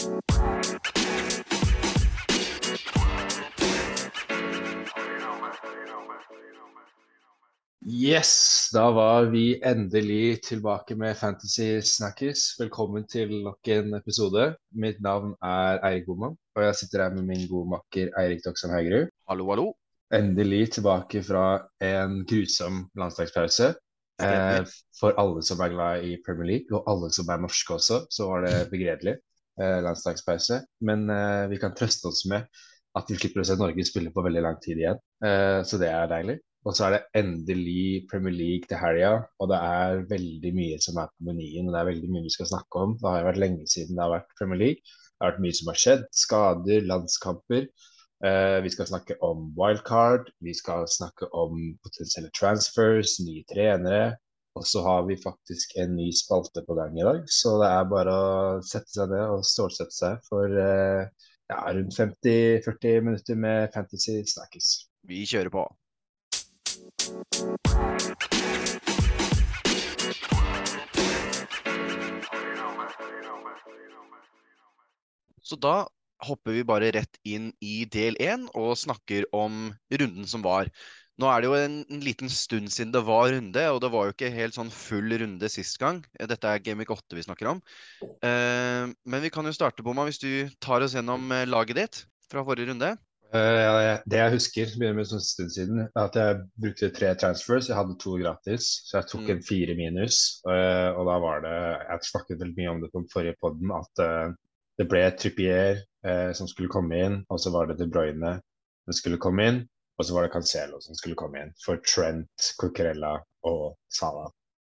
Yes, da var vi endelig tilbake med Fantasy Snackers. Velkommen til nok en episode. Mitt navn er Eirik Boman, og jeg sitter her med min gode makker Eirik Doksan Haugerud. Hallo, hallo. Endelig tilbake fra en grusom landslagspause. Eh, for alle som er glad i Premier League, og alle som er norske også, så var det begredelig landslagspause. Men eh, vi kan trøste oss med at vi slipper å se Norge spille på veldig lang tid igjen. Eh, så det er deilig. Og så er det endelig Premier League til helga, og det er veldig mye som er på menyen. og Det er veldig mye vi skal snakke om. Det har vært lenge siden det har vært Premier League. Det har vært mye som har skjedd. Skader, landskamper. Eh, vi skal snakke om wildcard. Vi skal snakke om potensielle transfers, nye trenere. Og så har vi faktisk en ny spalte på gang i dag, så det er bare å sette seg ned og stålsette seg for eh, ja, rundt 50-40 minutter med Fantasy Snackers. Vi kjører på. Så da hopper vi bare rett inn i del én og snakker om runden som var. Nå er det jo en, en, liten stund siden det var runde, og det var jo ikke helt sånn full runde sist gang. Dette er Gamic 8 vi snakker om. Eh, men vi kan jo starte, Bomma, hvis du tar oss gjennom eh, laget ditt fra forrige runde. Uh, det jeg husker, begynner med en stund siden, er at jeg brukte tre transfers. Jeg hadde to gratis, så jeg tok mm. en fire minus. Uh, og da var det Jeg snakket veldig mye om det på den forrige poden, at uh, det ble Trippier som skulle komme inn, og så var det De Bruyne som skulle komme inn, og så var det Cancelo som skulle komme inn for Trent, Cucurella og Salah.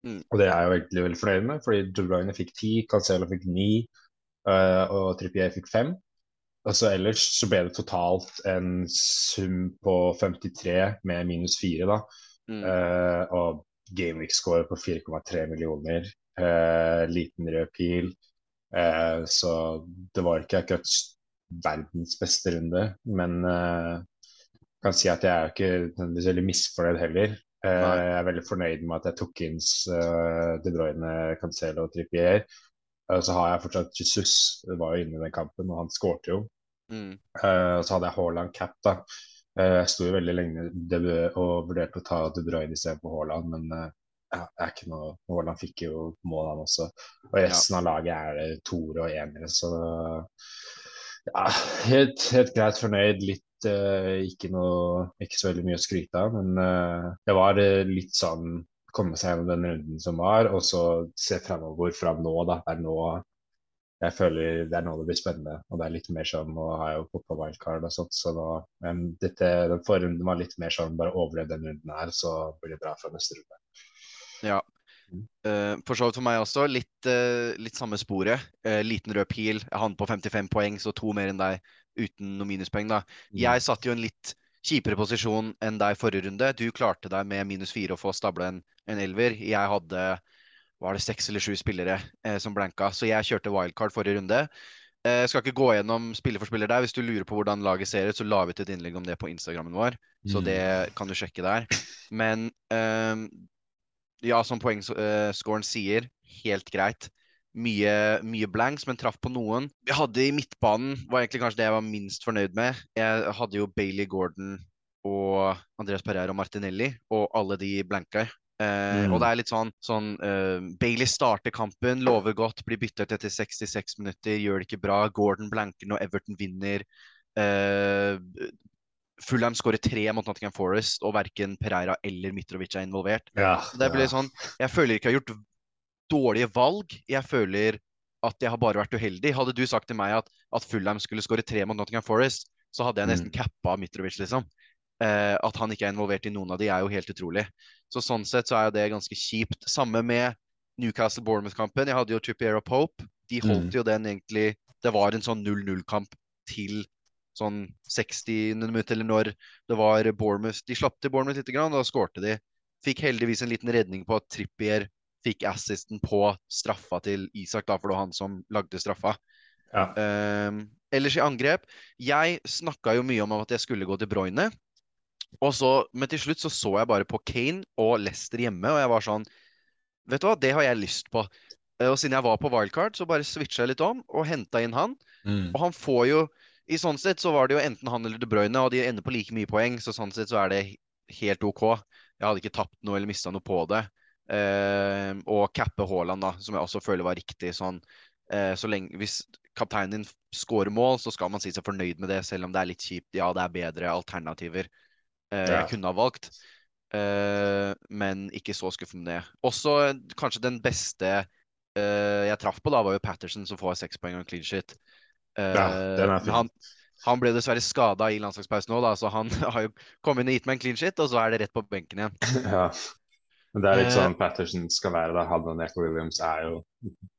Mm. Og det er jeg jo egentlig veldig fornøyd med, fordi De Bruyne fikk ti, Cancelo fikk ni, og Trippier fikk fem. så Ellers så ble det totalt en sum på 53 med minus 4, da. Mm. Uh, og Gameweek-score på 4,3 millioner. Uh, liten rød pil. Uh, så det var ikke akkurat verdens beste runde, men kan si at jeg er ikke nødvendigvis veldig misfornøyd heller. jeg er veldig fornøyd med at jeg tok inn De Bruyne, Cancelo og Trippier. så har jeg fortsatt Jesus, det var jo inne i den kampen, og han skårte jo. Mm. Uh, så hadde jeg Haaland cap, da. Uh, jeg sto jo veldig lenge og vurderte å ta De Bruyne istedenfor Haaland, men uh, ja, det er ikke noe Haaland fikk jo mål, han også. Og resten ja. av laget er det toere og enere, så ja, helt, helt greit fornøyd. Litt ikke noe Ikke så veldig mye å skryte av, men det var litt sånn komme seg gjennom den runden som var, og så se fremover fra nå. da, Det er nå jeg føler det er nå det blir spennende. Og det er litt mer sånn Nå har jeg jo fått på wildcard og sånt, så nå Men dette, den forrige runden var litt mer sånn bare overlev den runden her, så blir det bra fra neste runde. Ja. Uh, for så vidt for meg også. Litt, uh, litt samme sporet. Uh, liten rød pil. Jeg havnet på 55 poeng, så to mer enn deg uten noe minuspoeng. da. Mm. Jeg satt jo en litt kjipere posisjon enn deg forrige runde. Du klarte deg med minus fire å få stable en, en elver. Jeg hadde var det seks eller sju spillere eh, som blanka. Så jeg kjørte wildcard forrige runde. Eh, jeg skal ikke gå gjennom spiller for spiller der. Hvis du lurer på hvordan laget ser ut, så la vi ut et innlegg om det på Instagrammen vår. Så mm. det kan du sjekke der. Men eh, ja, som poengscoren eh, sier, helt greit. Mye, mye, blanks, men traff på noen. Vi hadde i midtbanen, var egentlig kanskje det jeg var minst fornøyd med. Jeg hadde jo Bailey Gordon og Andreas Pereira og Martinelli, og alle de blanka. Uh, mm. Og det er litt sånn, sånn uh, Bailey starter kampen, lover godt, blir byttet etter 66 minutter, gjør det ikke bra. Gordon blanker når Everton vinner. Uh, Fulham skårer tre mot Nottingham Forest, og verken Pereira eller Mitrovic er involvert. Ja, det blir sånn, Jeg føler ikke jeg har gjort dårlige valg. Jeg føler at jeg har bare vært uheldig. Hadde du sagt til meg at, at Fulham skulle skåre tre mot Nottingham Forest, så hadde jeg nesten mm. cappa Mitrovic, liksom. Eh, at han ikke er involvert i noen av de, er jo helt utrolig. Så Sånn sett så er det ganske kjipt. Samme med Newcastle-Bournemouth-kampen. Jeg hadde jo Trippier og Pope. De holdt mm. jo den egentlig Det var en sånn 0-0-kamp til sånn 60. minutter eller når det var Bournemouth De slapp til Bournemouth litt, grann, da skårte de. Fikk heldigvis en liten redning på at Trippier fikk assisten på straffa til Isak, da, for det var han som lagde straffa. Ja. Um, ellers i angrep Jeg snakka jo mye om at jeg skulle gå til Broyne. Og så, men til slutt så så jeg bare på Kane og Leicester hjemme, og jeg var sånn Vet du hva, det har jeg lyst på. Eh, Og siden jeg var på wildcard, så bare switcha jeg litt om og henta inn han. Mm. Og han får jo I sånn sett så var det jo enten han eller De Bruyne, og de ender på like mye poeng, så sånn sett så er det helt OK. Jeg hadde ikke tapt noe eller mista noe på det. Eh, og cappe Haaland, da, som jeg også føler var riktig. Sånn, eh, så lenge, hvis kapteinen din scorer mål, så skal man si seg fornøyd med det, selv om det er litt kjipt. Ja, det er bedre alternativer eh, Ja. jeg kunne ha valgt. Eh, men ikke så det. Også kanskje den beste eh, jeg traff på, da, var jo Patterson, som får seks poeng og en clean shit. Eh, Ja, den er fin. han, han ble dessverre skada i landslagspausen da, så han har jo kommet inn og gitt meg en clean shit, og så er det rett på benken igjen. Ja. Men det er litt Eh. sånn Patterson skal være. Han og Neco Williams er jo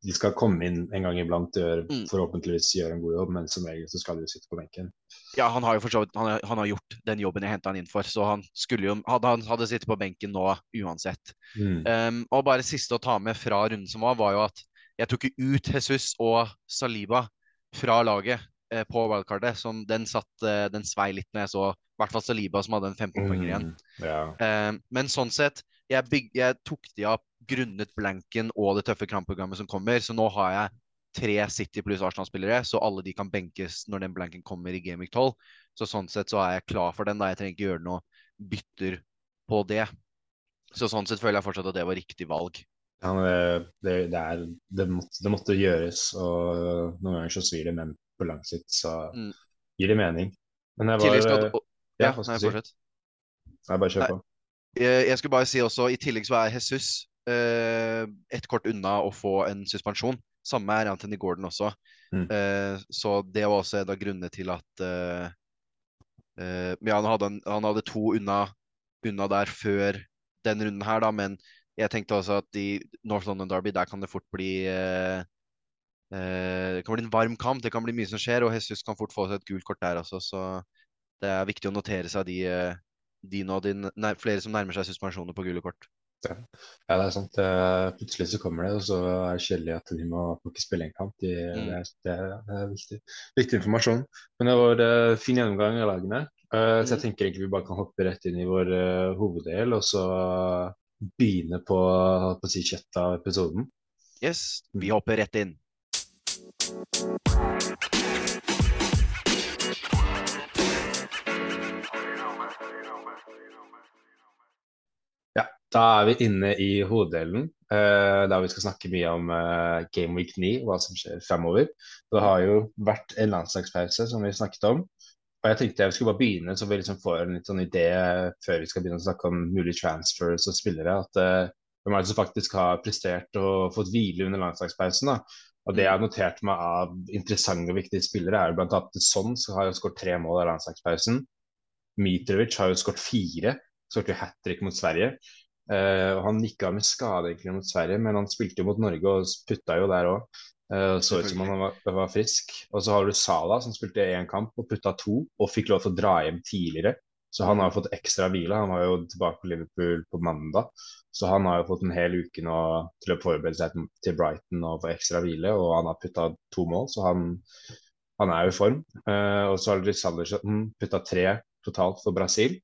De skal komme inn en gang iblant og gjøre, Mm. forhåpentligvis gjøre en god jobb, men som regel så skal de jo sitte på benken. Ja, han har jo for han, han har gjort den jobben jeg henta han inn for, så han skulle jo hadde, han hadde sittet på benken nå uansett. Mm. Um, og bare siste å ta med fra runden som var, var jo at jeg tok jo ut Jesus og Saliba fra laget eh, på wildcardet. Som den satt eh, Den svei litt når jeg så i hvert fall Saliba, som hadde en 15-poenger igjen. Mm. yeah. Um, men sånn sett, jeg, bygg, jeg tok de av grunnet blanken og det tøffe kampprogrammet som kommer, så nå har jeg tre City pluss Arsenal-spillere, så alle de kan benkes når den blanken kommer i Gaming 12. Så sånn sett så er jeg klar for den, da. Jeg trenger ikke gjøre noe bytter på det. Så sånn sett føler jeg fortsatt at det var riktig valg. Ja, det, det, er, det, måtte, det måtte gjøres, og noen ganger så svir det, men på lang sikt så Mm. gir det mening. Men jeg var skal, Ja, ja, nei, fortsett. Nei, bare kjør på. Jeg, jeg skulle bare si også, i tillegg så er Jesus eh, ett kort unna å få en suspensjon. Samme er Anthony Gordon også. Mm. Eh, så det var også en av grunnene til at eh, eh, Ja, han hadde, en, han hadde to unna, unna der før den runden her, da, men jeg tenkte også at i North London Derby, der kan det fort bli eh, eh, Det kan bli en varm kamp, det kan bli mye som skjer, og Jesus kan fort få seg et gult kort der også, så det er viktig å notere seg de, eh, og din, nei, flere som nærmer seg suspensjoner på gule kort. Ja, det er sant. Plutselig så kommer det, og så er det kjedelig at de må ikke spille en kamp. De, Mm. det, er, det, er, viktig, viktig informasjon. Men det var eh, fin gjennomgang av lagene. Eh, Så jeg Mm. tenker egentlig vi bare kan hoppe rett inn i vår eh, hoveddel, og så begynne på, på si kjøttet av episoden. Yes, vi hopper rett inn. Da er vi inne i hoveddelen, uh, der vi skal snakke mye om uh, Game Week 9, hva som skjer fremover. Det har jo vært en landslagspause, som vi snakket om. Og jeg tenkte jeg skulle bare begynne, så vi liksom får en litt sånn idé før vi skal begynne å snakke om mulige transfers og spillere. at eh, Hvem er det som faktisk har prestert og fått hvile under landslagspausen? da? Og Det jeg har notert meg av interessante og viktige spillere, er jo annet Son, som har skåret tre mål av landslagspausen. Mitrovic har jo skåret fire. Skåret hat trick mot Sverige. Eh, og Han gikk av med skade egentlig mot Sverige, men han spilte jo mot Norge og putta jo der òg. så ut som han var, var frisk. Og så har du Salah som spilte én kamp og putta to, og fikk lov til å dra hjem tidligere. Så han har fått ekstra hvile. Han var jo tilbake på Liverpool på mandag. Så han har jo fått en hel uke nå til å forberede seg til Brighton og få ekstra hvile, og han har putta to mål, så han, han er jo i form. Uh, og så har Richarlison putta tre totalt for Brasil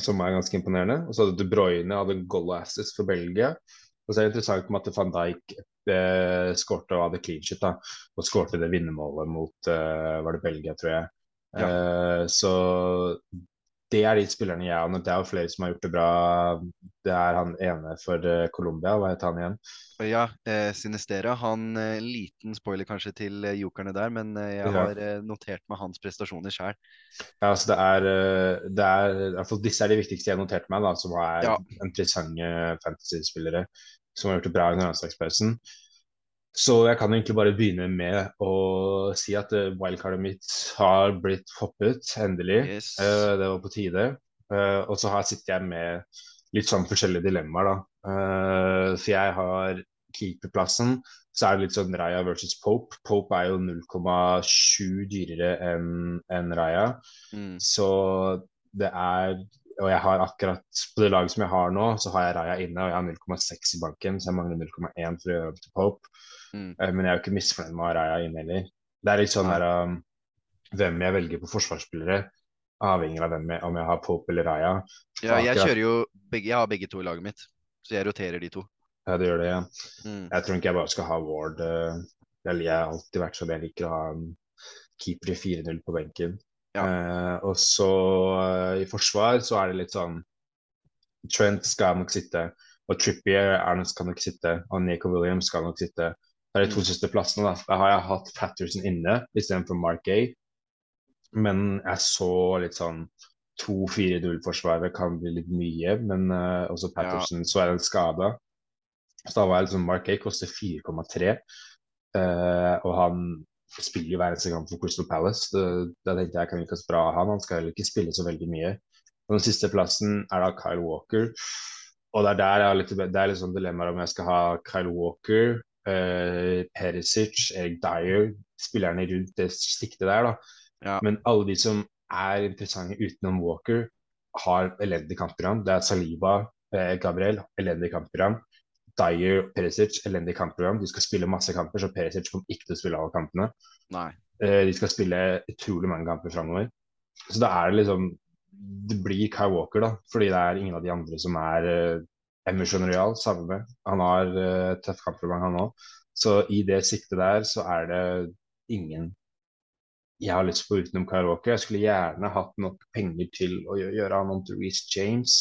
som er ganske imponerende. Og så hadde De Bruyne hadde goal asses for Belgia. Og så er det interessant med at van Dijk eh, skårte og hadde clean shit, da. Og skårte det vinnermålet mot eh, var det Belgia, tror jeg. Eh, så det er de spillerne jeg har Det er jo flere som har gjort det bra. Det er han ene for eh, Colombia, hva heter han igjen? Ja, eh, Sinistera. Han eh, Liten spoiler kanskje til eh, jokerne der, men jeg Ja. har notert meg hans prestasjoner sjøl. Ja, altså det er, det er i hvert fall Disse er de viktigste jeg har notert meg, da, som er Ja. interessante fantasy-spillere som har gjort det bra under landslagspausen. Så jeg kan egentlig bare begynne med å si at eh, wildcardet mitt har blitt hoppet, endelig. Yes. Uh, det var på tide. Uh, og så her sitter jeg med litt sånn forskjellige dilemmaer, da. Uh, for jeg har keeperplassen, så er det litt sånn Raja versus Pope. Pope er jo 0,7 dyrere enn en Raja. Mm. Så det er Og jeg har akkurat på det laget som jeg har nå, så har jeg Raja inne, og jeg har 0,6 i banken, så jeg mangler 0,1 for å gjøre opp til Pope. Mm. Eh, Men jeg er jo ikke misfornøyd med Araya inn heller. Det er litt sånn der um, Hvem jeg velger på forsvarsspillere, avhenger av hvem jeg, om jeg har Pope eller Raja. Ja, jeg kjører jo begge, Jeg har begge to i laget mitt, så jeg roterer de to. Ja, det gjør det. Ja. Mm. Jeg tror ikke jeg bare skal ha Ward. eh, jeg har alltid vært sånn jeg liker å ha en keeper i 4-0 på benken. Ja. Eh, og så eh, i forsvar så er det litt sånn Trent skal nok sitte, og Trippier er skal nok sitte, og Nico Williams skal nok sitte. Det er de to Mm. siste plassene. Da Da har jeg hatt Patterson inne istedenfor Mark A. Men jeg så litt sånn 2-4-0-forsvaret kan bli litt mye, men uh, også Patterson så er han skada. Så da var jeg liksom Mark A koster 4,3, uh, og han spiller jo hver eneste kamp for Crystal Palace. Det- Da tenkte jeg kan ikke ha bra han, han skal heller ikke spille så veldig mye. Og den siste plassen er da Kyle Walker. Og det er der jeg har litt, det er litt sånn dilemmaer om jeg skal ha Kyle Walker, eh, Perisic, Erik Dyer, spillerne rundt det siktet der. Ja. Men alle de som er interessante utenom Walker, har elendig kampprogram. Det er Saliba, eh, Gabriel, elendig kampprogram. Dyer, Perisic, elendig kampprogram. De skal spille masse kamper, så Perisic kommer ikke til å spille alle kampene. Nei. Eh, de skal spille utrolig mange kamper framover. Så da er det liksom Det blir Kai Walker, da. Fordi det er ingen av de andre som er uh, Emerson Royal, samme med. Han har uh, tøff kampprogram, han òg. Så i det siktet der så er det ingen jeg har lyst på utenom karaoke. Jeg skulle gjerne hatt nok penger til å gjøre, han om til Reece James.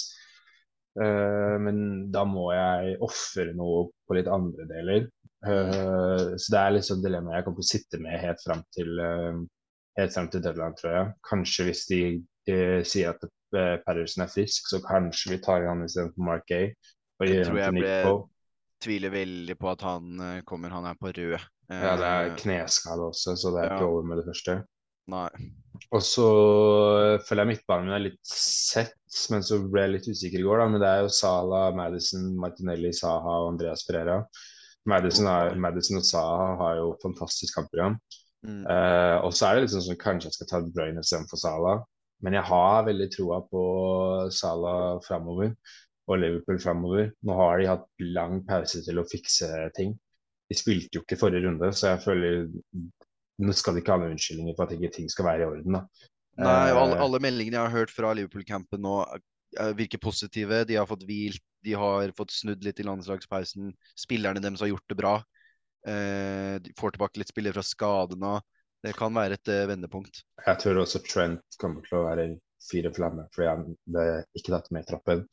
Uh, men da må jeg ofre noe på litt andre deler. Uh, så det er liksom dilemmaet jeg kommer til å sitte med helt fram til, uh, helt frem til deadline, tror jeg. Kanskje hvis de eh, sier at Patterson er frisk, så kanskje vi tar han istedenfor Mark Gay. Og gjør tror jeg ble- Tviler veldig på at han eh, kommer. Han er på rød. Ja, det er Eh, kneskade også, så det er ja. ikke over med det første. Nei. Og så føler jeg midtbanen min er litt sett, men så ble jeg litt usikker i går. da, Men det er jo Sala, Madison, Martinelli, Saha og Andreas Pereira. Madison, er, Madison og Saha har jo fantastisk kampprogram. Mm. Uh, og så er det liksom sånn kanskje jeg skal ta Bruyne istedenfor Sala. Men jeg har veldig troa på Salah framover og Liverpool framover. Nå har de hatt lang pause til å fikse ting. De spilte jo ikke forrige runde, så jeg føler nå skal de ikke ha noen unnskyldninger for at ikke ting skal være i orden. da. Nei, alle, Eh, alle meldingene jeg har hørt fra Liverpool-campen nå, virker positive. De har fått hvilt, de har fått snudd litt i landslagspausen. Spillerne deres har gjort det bra. Eh, de får tilbake litt spillere fra skade nå. Det kan være et uh, vendepunkt. Jeg tror også Trent kommer til å være fire flammer, fordi han ble ikke tatt med i troppen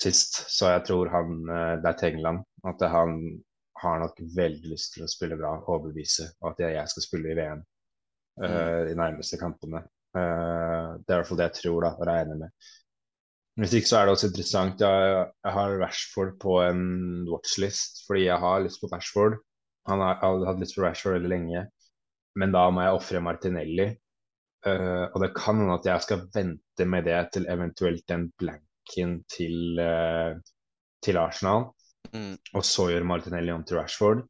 sist. Så jeg tror han eh, det er til England. At han har nok veldig lyst til å spille bra og overbevise, og at jeg, skal spille i VM eh, de nærmeste kampene. Uh, det er i hvert fall det jeg tror da, og regner med. Hvis ikke så er det også interessant. Jeg, jeg har Rashford på en watchlist fordi jeg har lyst på Rashford. Han har, har hatt lyst på Rashford veldig lenge, men da må jeg ofre Martinelli. Uh, og det kan hende at jeg skal vente med det til eventuelt den blanken til, uh, til Arsenal, Mm. og så gjøre Martinelli om til Rashford.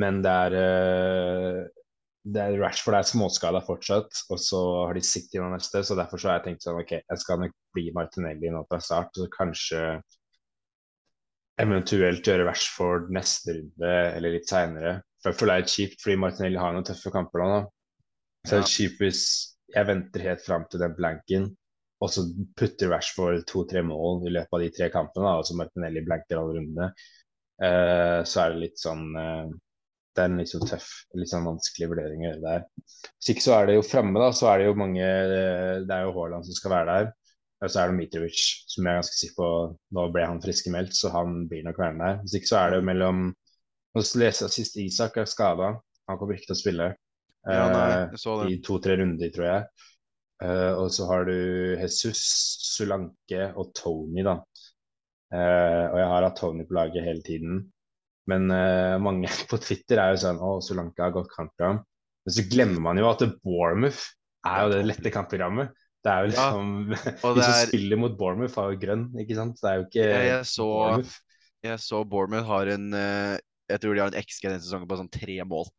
Men det er, uh, det er Rashford er småskala fortsatt, og så har de City nå neste, så derfor så har jeg tenkt sånn OK, jeg skal nok bli Martinelli nå fra start, så kanskje eventuelt gjøre Rashford neste runde eller litt seinere. Det er kjipt, fordi Martinelli har noen tøffe kamper nå. Så Så det er kjipt hvis jeg venter helt fram til den blanken, og så putter Rashford to-tre mål i løpet av de tre kampene, da, og så Martinelli blanker alle rundene. Uh, så er det litt sånn uh, Det er en litt sånn tøff, litt sånn vanskelig vurdering å gjøre der. Hvis ikke så er det jo framme, da, så er det jo mange eh, Det er jo Haaland som skal være der. Og så er det Mitrovic, som jeg er ganske sikker på Nå ble han friskmeldt, så han blir nok værende der. Hvis ikke så er det jo mellom Nå leser jeg sist Isak er skada. Han kommer ikke til å spille Ja, nei, eh, i to-tre runder, tror jeg. Eh, og så har du Jesus, Sulanke og Tony, da. Eh, og jeg har hatt Tony på laget hele tiden. Men mange på Twitter er jo sånn Å, Sulanke har godt kampprogram. Men så glemmer man jo at Bournemouth er jo det lette kampprogrammet. Det er jo liksom ja, De som er- spiller mot Bournemouth, har jo grønn, ikke sant? Det er jo ikke Jeg, jeg så Bournemouth. Jeg så Bournemouth har en eh, Jeg tror de har en XG denne sesongen på sånn tre mål.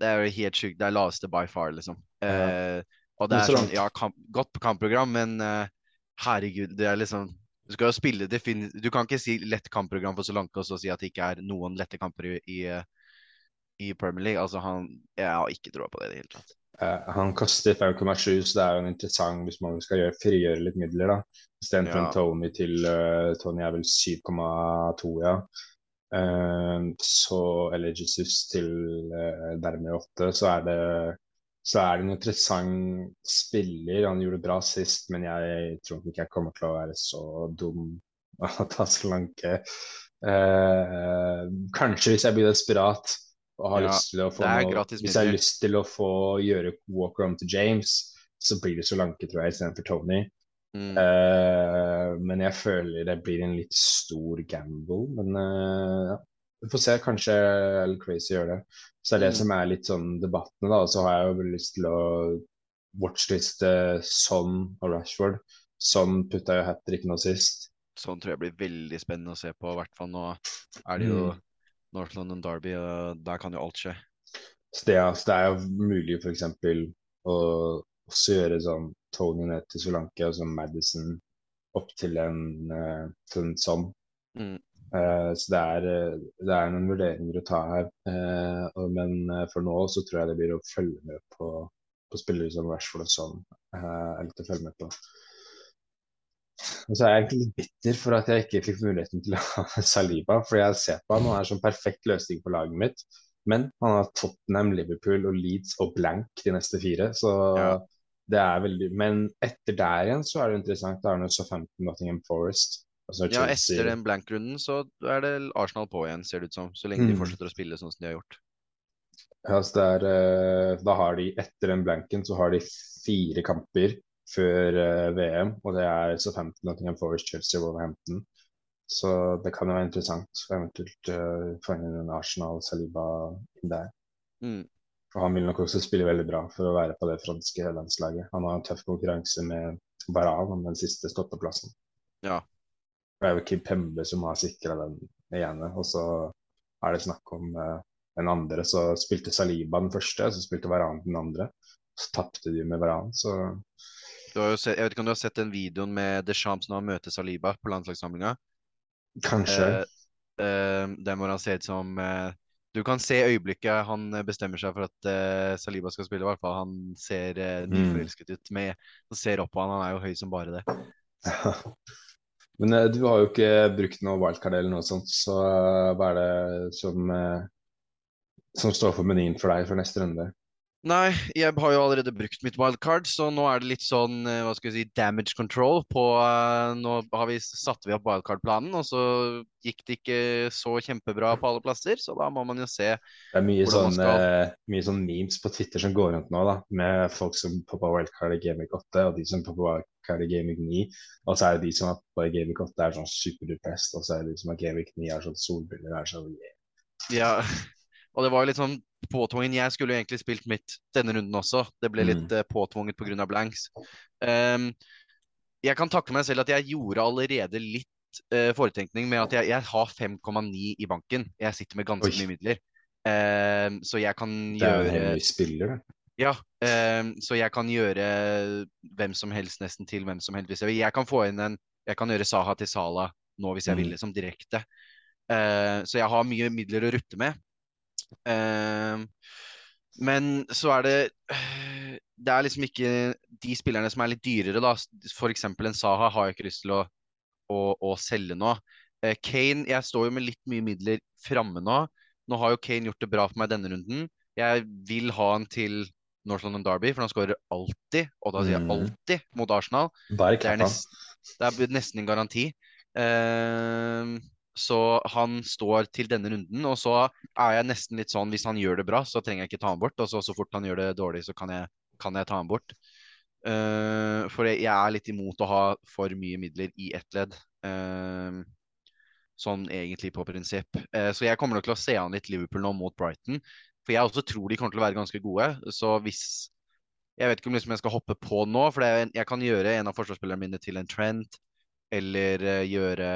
Det er jo helt sjukt. Det er laveste by far, liksom. Eh, og det er sånn, ja, kamp, godt kampprogram, men uh, herregud, det er liksom Du skal jo spille Du kan ikke si lett kampprogram for Solanke og så si at det ikke er noen lette kamper i, i, i Premier League. Altså, han Jeg har ikke troa på det i det hele tatt. Uh, han koster 5,7, så det er jo en interessant hvis man skal gjøre, frigjøre litt midler. da. Istedenfor Ja. en Tony til uh, Tony er vel 7,2, ja. Uh, så, eller Jesus til uh, dermed åtte, så er det så er det en interessant spiller. Han gjorde det bra sist, men jeg tror ikke jeg kommer til å være så dum å ta så lanke. Uh, kanskje hvis jeg blir desperat og har ja, lyst til å få noe, Hvis jeg har lyst til å få gjøre walk-around til James, så blir det så lanke, tror jeg, istedenfor Tony. Mm. Uh, men jeg føler det blir en litt stor gamble. Men uh, ja. Vi får se, kanskje El Crazy gjør det. Så er det mm. som er litt sånn debattene, da. Så har jeg jo lyst til å watchliste Son og Rashford. Son putta jo hat trick nå sist. Son tror jeg blir veldig spennende å se på. I hvert fall nå er det jo mm. North London Derby, og der kan jo alt skje. Så det, så det er jo mulig f.eks. å også gjøre sånn Tony ned til Solanke og sånn Madison opp til en, uh, til en sånn. Mm. Uh, så det er, eh, det er, noen vurderinger å ta her. Uh, men for nå så tror jeg det blir å følge med på, på spillere som Rashford og sånn. Uh, er litt å følge med på. Og så er jeg egentlig litt bitter for at jeg ikke fikk muligheten til å ha Saliba. For jeg ser på han og er sånn perfekt løsning på laget mitt. Men han har Tottenham, Liverpool og Leeds og blank de neste fire. Så ja. Det er veldig Men etter der igjen så er det interessant. Da er det Southampton, Nottingham Forest. Altså, ja, etter den blank-runden så er det Arsenal på igjen, ser det ut som. Så lenge mm. de fortsetter å spille sånn som de har gjort. Ja, så er, eh, da har de, Etter den blanken så har de fire kamper før eh, VM. Og det er så 15 Nottingham Forest, Chelsea Wolverhampton. Så det kan jo være interessant å eventuelt uh, få inn en Arsenal Saliba der. Mm. For han vil nok også spille veldig bra for å være på det franske landslaget. Han har en tøff konkurranse med Baral om den siste stoppeplassen. Ja, det er jo Kim Pembe som har sikra den ene, og så er det snakk om uh, den andre. Så spilte Saliba den første, så spilte Varan den andre. Så tapte de med Varan, så sett, Jeg vet ikke om du har sett den videoen med Deschamps når han møter Saliba på landslagssamlinga? Kanskje. Uh, uh, der hvor han ser ut som Du kan se øyeblikket han bestemmer seg for at Saliba skal spille. I hvert fall Han ser uh, nyforelsket ut. Med, han ser opp på han, han er jo høy som bare det. Men uh, du har jo ikke brukt noe wildcard eller noe sånt, så uh, hva er det som, uh, som står for menyen for deg for neste runde? Nei, jeg har jo allerede brukt mitt wildcard, så nå er det litt sånn hva skal vi si, damage control på Nå har vi, satte vi opp wildcard-planen, og så gikk det ikke så kjempebra på alle plasser, så da må man jo se Det er mye, sånn, skal... mye sånn memes på Twitter som går rundt nå, da, med folk som poppa wildcard i Gaming 8, og de som poppa wildcard i Gaming 9. Og så er det de som er på Gaming 8 er sånn superdupressed, og så er det de som har Gaming 9 er sånn solbriller. Er sånn, yeah. Ja, og det var jo litt sånn påtvungen. Jeg skulle jo egentlig spilt mitt denne runden også. Det ble litt mm. uh, påtvunget pga. blanks. Um, jeg kan takke meg selv at jeg gjorde allerede litt uh, foretenkning med at jeg, jeg har 5,9 i banken. Jeg sitter med ganske Oi. mye midler. Um, så jeg kan gjøre Det er jo en spiller, det. Ja, um, så jeg kan gjøre hvem som helst nesten til hvem som helst hvis jeg vil. Jeg kan få inn en Jeg kan gjøre Saha til Sala nå hvis jeg vil, mm. liksom direkte. Uh, så jeg har mye midler å rutte med. Uh, men så er det Det er liksom ikke de spillerne som er litt dyrere, da. F.eks. en Saha har jeg ikke lyst til å, å, å selge nå. Uh, Kane Jeg står jo med litt mye midler framme nå. Nå har jo Kane gjort det bra for meg denne runden. Jeg vil ha han til North London Derby, for han skårer alltid, og da sier jeg mm. alltid, mot Arsenal. Det er, nest, det er nesten en garanti. Uh, så han står til denne runden, og så er jeg nesten litt sånn hvis han gjør det bra, så trenger jeg ikke ta han bort. Og så, så fort han gjør det dårlig, så kan jeg, kan jeg ta han bort. Uh, for jeg, er litt imot å ha for mye midler i ett ledd. Uh, sånn egentlig på prinsipp. Uh, så jeg kommer nok til å se an litt Liverpool nå mot Brighton. For jeg også tror de kommer til å være ganske gode. Så hvis Jeg vet ikke om liksom jeg skal hoppe på nå, for er, jeg kan gjøre en av forsvarsspillerne mine til en trend, eller gjøre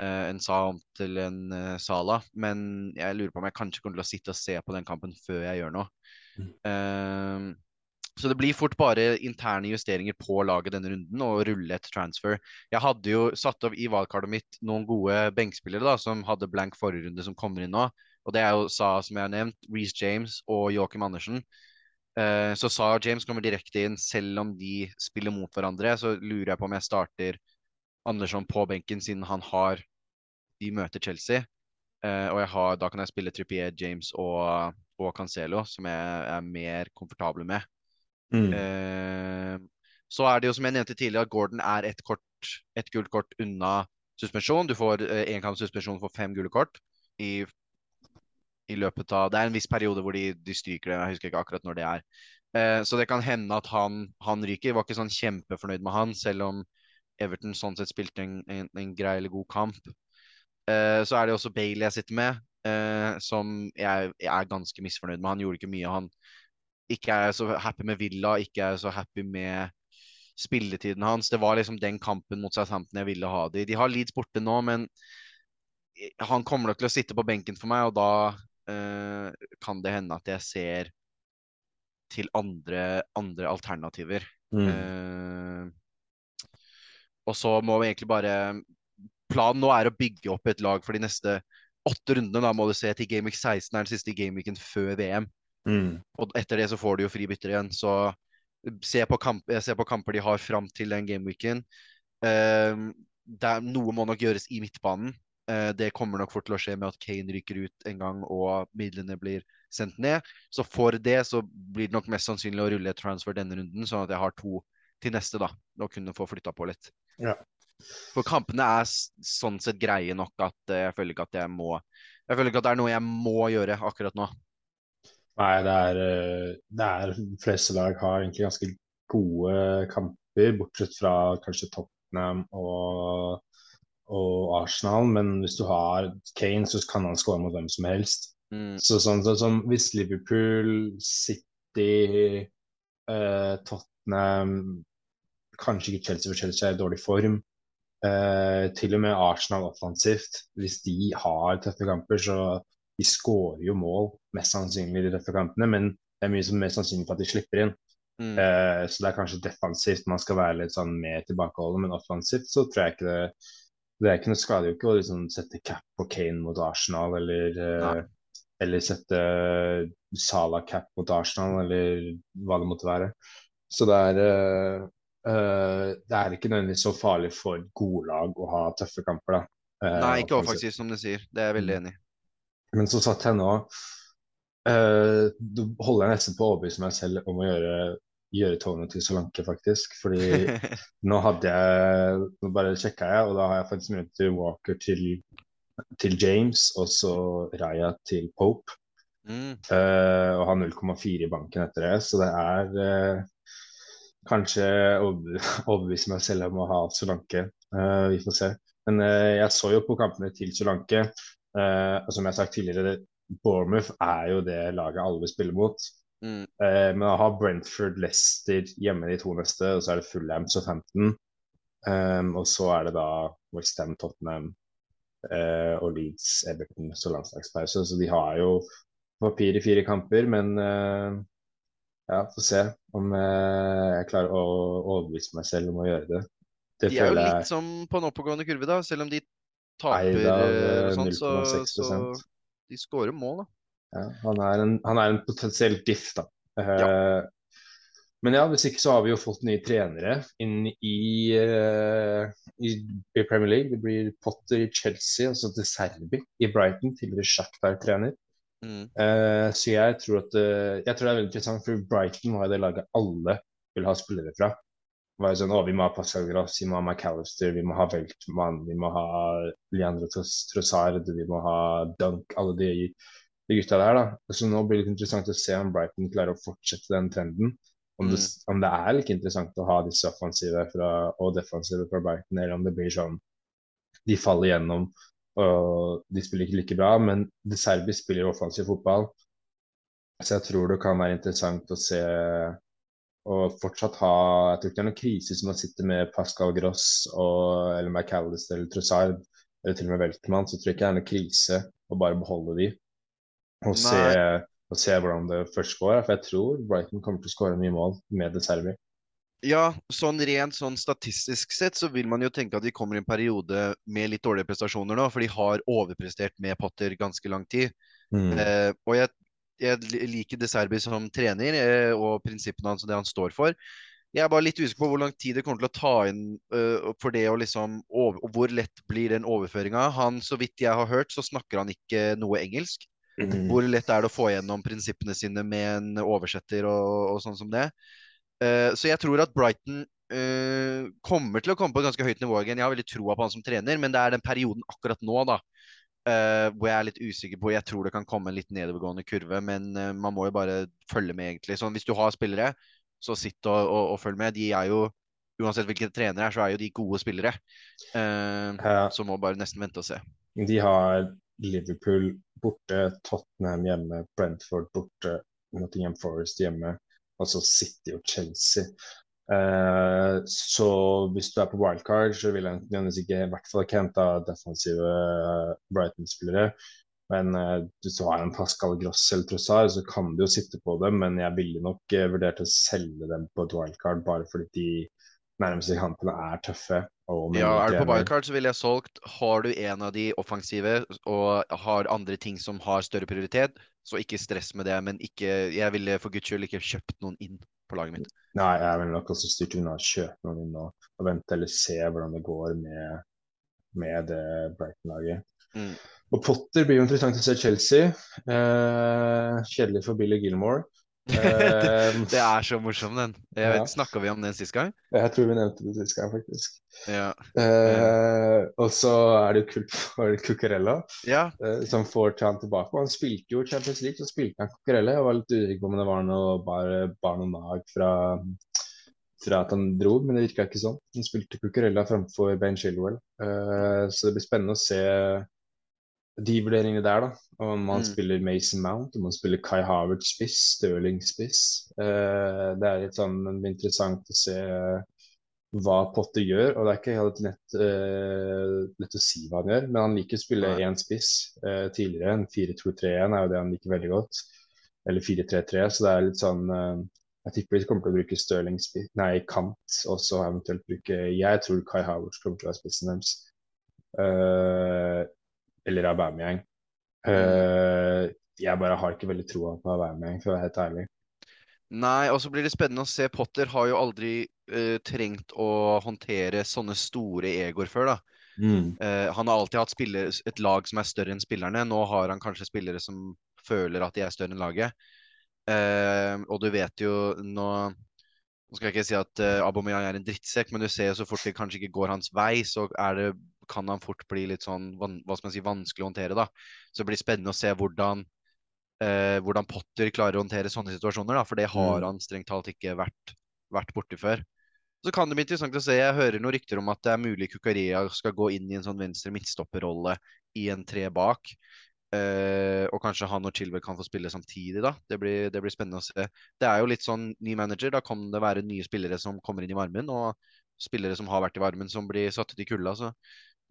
en Sa om til en uh, Sala. Men jeg lurer på om jeg kanskje kommer til å sitte og se på den kampen før jeg gjør noe. Mm. Uh, så det blir fort bare interne justeringer på laget denne runden og rulle et transfer. Jeg hadde jo satt opp i valgkartet mitt noen gode benkspillere da, som hadde blank forrige runde, som kommer inn nå. Og det er jo Sa, som jeg har nevnt, Reece James og Joakim Andersen. Uh, så Sa og James kommer direkte inn, selv om de spiller mot hverandre. Så lurer jeg på om jeg starter Andersson på benken, siden han har De møter Chelsea. Eh, og har, da kan jeg spille Trippier, James og, og Cancelo, som jeg er mer komfortabel med. Mm. Eh, så er det jo som jeg nevnte tidligere, at Gordon er et, kort, et gult kort unna suspensjon. Du får én eh, suspensjon for fem gule kort i, i, løpet av Det er en viss periode hvor de, de stryker det, jeg husker ikke akkurat når det er. Eh, så det kan hende at han, han ryker. Jeg var ikke sånn kjempefornøyd med han, selv om Everton sånn sett spilte en, en, en grei eller god kamp. Eh, så er det også Bailey jeg sitter med, eh, som jeg, jeg, er ganske misfornøyd med. Han gjorde ikke mye. Han ikke er så happy med Villa, ikke er så happy med spilletiden hans. Det var liksom den kampen mot Southampton jeg ville ha de. De har Leeds borte nå, men han kommer nok til å sitte på benken for meg, og da eh, kan det hende at jeg ser til andre, andre alternativer. Mm. Eh, og så må vi egentlig bare planen nå er å bygge opp et lag for de neste åtte rundene. Da må du se til Gameweek 16 er den siste gameweeken før VM. Mm. Og etter det så får du jo fri bytter igjen. Så se på, kamp, se på kamper de har fram til den gameweeken. Uh, noe må nok gjøres i midtbanen. Uh, det kommer nok fort til å skje med at Kane ryker ut en gang og midlene blir sendt ned. Så for det så blir det nok mest sannsynlig å rulle et transfer denne runden, sånn at jeg har to til neste, da. Og kunne få flytta på litt. Ja. For kampene er sånn sett greie nok at jeg føler ikke at jeg må Jeg føler ikke at det er noe jeg må gjøre akkurat nå. Nei, det er, eh, det er fleste lag har egentlig ganske gode kamper, bortsett fra kanskje Tottenham og, og Arsenal. Men hvis du har Kane, så kan han skåre mot hvem som helst. Mm. Så sånn, sånn, sånn, Hvis Liverpool, City, eh, Tottenham Kanskje ikke Chelsea, for Chelsea er i dårlig form. Eh, til og med Arsenal offensivt, hvis de har tøffe kamper, så de skårer jo mål mest sannsynlig i de tøffe kampene, men det er mye som er mest sannsynlig for at de slipper inn. Mm. Eh, så det er kanskje defensivt man skal være litt sånn mer tilbakeholden, men offensivt så tror jeg ikke det Det er ikke noe skader jo ikke å liksom sette cap på Kane mot Arsenal, eller, eh, eller sette Sala cap mot Arsenal, eller hva det måtte være. Så det er eh, det er ikke nødvendigvis så farlig for gode lag å ha tøffe kamper. da. Uh, Nei, ikke offensivt, som du sier. Det er jeg veldig mm. enig i. Men så satt jeg nå uh, du holder jeg nesten på å overbevise meg selv om å gjøre, gjøre Tony til Solanke, faktisk. Fordi nå hadde jeg Nå bare sjekka jeg, og da har jeg faktisk mulighet til Walker til, til James, og så Raya til Pope. Mm. og har 0,4 i banken etter det, så det er kanskje overbevise meg selv om å ha Solanke. Uh, vi får se. Men uh, jeg så jo på kampene til Solanke. Uh, og som jeg har sagt tidligere, Bournemouth er jo det laget alle vil spille mot. Mm. men å ha Brentford, Leicester hjemme de to neste, og så er det Fulham, Southampton. Um, og så er det da Westham, Tottenham og Leeds, Everton så landslagspause. Så de har jo papir i fire kamper, men ja, Få se om eh, jeg klarer å overbevise meg selv om å gjøre det. det de er jo litt som på en oppegående kurve, da. Selv om de taper eh, og sånn, så, så de skårer mål, da. Ja, han er en, han er en potensiell diff, da. Eh, ja. Men ja, hvis ikke så har vi jo fått nye trenere inn i, uh, i, i Premier League. Det blir Potter i Chelsea, altså til Serbi i Brighton, tidligere Shakhtar-trener. Mm. Uh, så jeg tror at uh, Jeg tror det er veldig interessant, for Brighton var det laget alle vil ha spillere fra. Det var sånn, å, Vi må ha Pascal vi må ha McAllister, vi må ha Weltmann, vi må ha Leandro Trossard, vi må ha Dunk, alle de, de gutta der. da. Så nå blir det litt interessant å se om Brighton klarer å fortsette den trenden. Om, mm. det, om det, er like interessant å ha disse offensive fra, og defensive fra Brighton, eller om det blir sånn de faller gjennom og de spiller ikke like bra, men De Serbi spiller offensiv fotball. Så jeg tror det kan være interessant å se og fortsatt ha Jeg tror ikke det er noen krise som å sitte med Pascal Gross og, eller McAllister eller Trossard eller til og med Weltmann. Så tror jeg ikke det er noen krise å bare beholde de og se, og se, hvordan det først går. For jeg tror Brighton kommer til å skåre mye mål med De Serbi. Ja, sånn rent sånn statistisk sett så vil man jo tenke at de kommer i en periode med litt dårlige prestasjoner nå, for de har overprestert med Potter ganske lang tid. Mm. Eh, og jeg, jeg, liker De Serbi som trener eh, og prinsippene hans og det han står for. Jeg er bare litt usikker på hvor lang tid det kommer til å ta inn uh, for det å liksom over, Og hvor lett blir den overføringa. Han, så vidt jeg har hørt, så snakker han ikke noe engelsk. Mm. Hvor lett er det å få gjennom prinsippene sine med en oversetter og, og sånn som det. Uh, så jeg tror at Brighton uh, kommer til å komme på et ganske høyt nivå igjen. Jeg har veldig troa på han som trener, men det er den perioden akkurat nå da, hvor jeg er litt usikker på Jeg tror det kan komme en litt nedovergående kurve, men man må jo bare følge med, egentlig. Sånn, hvis du har spillere så sitt og, og, og, følg med. De er jo, uansett hvilke trenere er, så er jo de gode spillere. Uh, ja. Så må bare nesten vente og se. De har Liverpool borte, Tottenham hjemme, Brentford borte, Nottingham Forest hjemme, og så City og Chelsea. Uh, så hvis du er på wildcard, så vil jeg nødvendigvis ikke i hvert fall ikke hente defensive Brighton-spillere. Men uh, hvis du har en Pascal Gross eller Trossard, så kan du jo sitte på dem. Men jeg ville nok vurdert å selge dem på et wildcard, bare fordi de nærmeste kampene er tøffe. ja, er du på wildcard, så ville jeg solgt. Har du en av de offensive og har andre ting som har større prioritet, så ikke stress med det. Men ikke, jeg ville for guds skyld ikke kjøpt noen inn på laget mitt. Nei, jeg ville nok også styrt unna kjøpe noen inn og, og vente eller se hvordan det går med, med det Brighton-laget. Mm. Og Potter blir jo interessant å se Chelsea. Eh, kjedelig for Billy Gilmore. Eh, det er så morsom, den. Jeg ja. Snakka vi om den sist gang? Jeg tror vi nevnte det sist gang, faktisk. Ja. Eh, og så er det jo kult for Cucurella, ja. eh, som får til han tilbake. Og han spilte jo Champions League, så spilte han Cucurella. Jeg var litt usikker på om det var noe bare barn og nag fra, fra at han dro, men det virka ikke sånn. Han spilte Cucurella framfor Ben Chilwell, eh, så det blir spennende å se de vurderingene der, da. Om man mm. spiller Mason Mount, om man spiller Kai Harvard spiss, Stirling spiss. Uh, det er litt sånn interessant å se hva Potter gjør. Og det er ikke helt lett, uh, lett å si hva han gjør, men han liker å spille én spiss uh, tidligere. En 4-2-3-1 er jo det han liker veldig godt. Eller 4-3-3, så det er litt sånn Jeg tipper de kommer til å bruke Stirling spiss, nei, kant, og så eventuelt bruke Jeg tror Kai Howard kommer til å være spissen deres. Eller Aubameyang. Uh, jeg bare har ikke veldig troa på Aubameyang, for å være helt ærlig. Nei, og så blir det spennende å se. Potter har jo aldri uh, trengt å håndtere sånne store egoer før, da. Mm. Uh, han har alltid hatt spiller, et lag som er større enn spillerne. Nå har han kanskje spillere som føler at de er større enn laget. Og du vet jo nå Nå skal jeg ikke si at uh, Aubameyang er en drittsekk, men du ser jo så fort det kanskje ikke går hans vei, så er det kan han fort bli litt sånn hva skal man si, vanskelig å håndtere. da. Så det blir spennende å se hvordan, eh, hvordan Potter klarer å håndtere sånne situasjoner. da, For det har mm. han strengt talt ikke vært, vært borti før. Så kan det bli interessant å se. Jeg hører noen rykter om at det er mulig Kukaria skal gå inn i en sånn venstre midtstopperrolle i en tre bak. Uh, og kanskje han og Chilwell kan få spille samtidig, da. Det blir, det blir, spennende å se. Det er jo litt sånn ny manager. Da kan det være nye spillere som kommer inn i varmen, og spillere som har vært i varmen, som blir satt ut i kulda. Så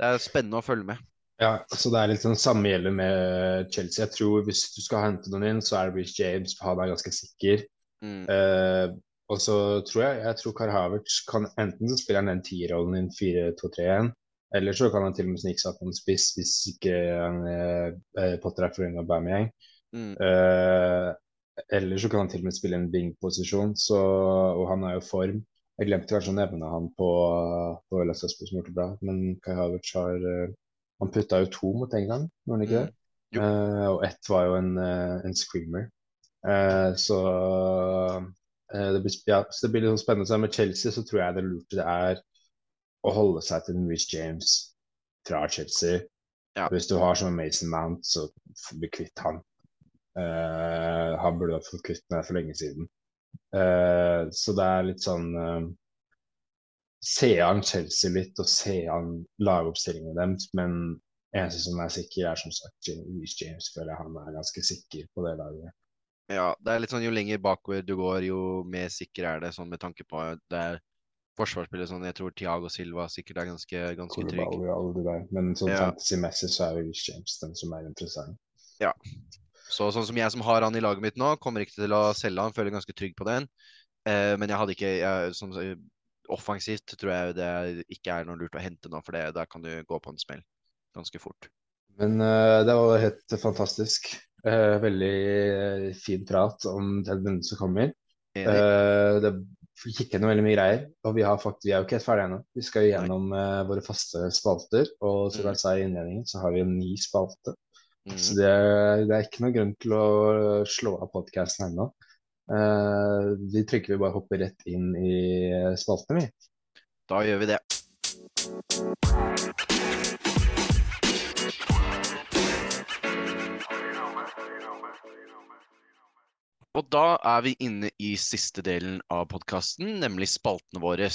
det er spennende å følge med. Ja, så det er litt sånn samme gjelder med Chelsea. Jeg tror Hvis du skal hente noen inn, så er det Rich James, han er ganske sikker. Mm. Uh, og så tror jeg jeg tror Kar Havertz kan enten så spiller han den tierrollen i 4-2-3-1, eller så kan han til og med snike seg på en spiss hvis ikke han, uh, Potter er for med Aubameyang. Mm. Uh, eller så kan han til og med spille en bing-posisjon, og han er jo form. Jeg glemte kanskje å nevne han på, på LSSB som gjorde det bra, men Kai Havertz har uh, Han putta jo to mot England, gjorde han ikke det? Mm. Uh, og ett var jo en, uh, en screamer. så, det blir, ja, så det blir litt sånn spennende. Så med Chelsea så tror jeg det lurte det er å holde seg til Rich James fra Chelsea. Ja. Hvis du har som Mason Mount, så bli kvitt han. han burde ha fått kvitt meg for lenge siden. Uh, så det er litt sånn uh, Se an Chelsea litt, og se an lagoppstillingen deres. Men eneste som er sikker, er som sagt Louis James. Føler han er ganske sikker på det laget. Ja, det er litt sånn jo lenger bakover du går, jo mer sikker er det, sånn med tanke på det er forsvarsspillet sånn Jeg tror Tiago Silva sikkert er ganske, ganske trygg. Men sånn ja. fantasy-messig så er jo James den som er interessant. Ja. Så sånn som jeg som har han i laget mitt nå, kommer ikke til å selge han, føler ganske trygg på den. Eh, men jeg hadde ikke jeg, sånn, Offensivt tror jeg det ikke er noe lurt å hente nå, for det, der kan du gå på en smell ganske fort. Men uh, det var helt fantastisk. Uh, veldig uh, fin prat om den som kommer. Uh, det gikk gjennom veldig mye greier. Og vi, har faktisk, vi er jo ikke helt ferdige ennå. Vi skal gjennom uh, våre faste spalter. Og som Mm. jeg sa i innledningen, så har vi en ny spalte. Mm. Så det, det er ikke noen grunn til å slå av podkasten ennå. Uh, vi trykker vi bare hopper rett inn i spaltene, spalten, vi. Da gjør vi det. Og da er vi inne i siste delen av podkasten, nemlig spaltene våre.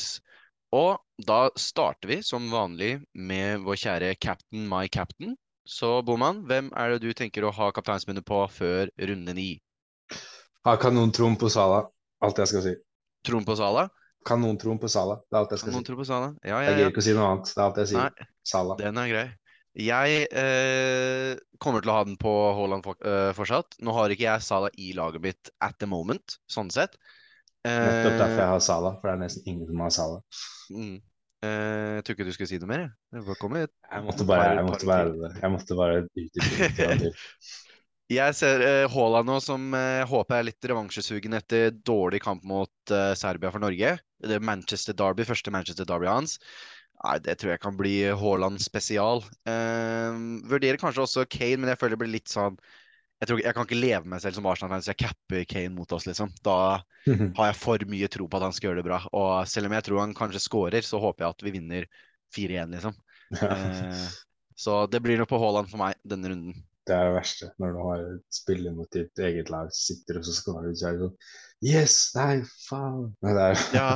Og da starter vi som vanlig med vår kjære captain, my captain. Så Boman, hvem er det du tenker å ha kapteinsbindet på før runde ni? Ha kanontroen på Sala. Alt jeg skal si. Troen på Sala? Kanontroen på Sala. Det er alt jeg skal noen si. på Sala? Ja, ja, ja, Jeg gir ikke å si noe annet. Det er alt jeg sier. Nei, Sala. den er grei. Jeg eh, kommer til å ha den på Haaland for, eh, fortsatt. Nå har ikke jeg Sala i laget mitt at the moment, sånn sett. Nettopp derfor Eh, jeg har Sala, for det er nesten ingen som har Sala. mm, eh, jeg tror ikke du skulle si noe mer. jeg. Jeg måtte bare, jeg måtte bare, jeg måtte bare det. Jeg ser eh, Haaland nå som eh, håper er litt revansjesugen etter dårlig kamp mot eh, Serbia for Norge. Det er Manchester Derby, første Manchester Derby hans. Nei, det tror jeg kan bli Haaland spesial. Eh, vurderer kanskje også Kane, men jeg føler det blir litt sånn Jeg, tror, jeg kan ikke leve meg selv som Arsenal-fan, så jeg capper Kane mot oss, liksom. Da har jeg for mye tro på at han skal gjøre det bra. Og selv om jeg tror han kanskje scorer, så håper jeg at vi vinner 4-1, liksom. Eh, så det blir noe på Haaland for meg denne runden. Det er det verste, når du har spiller mot ditt eget lag sitter og så skårer du, er sånn Yes! Nei, faen! Nei, det er, Ja,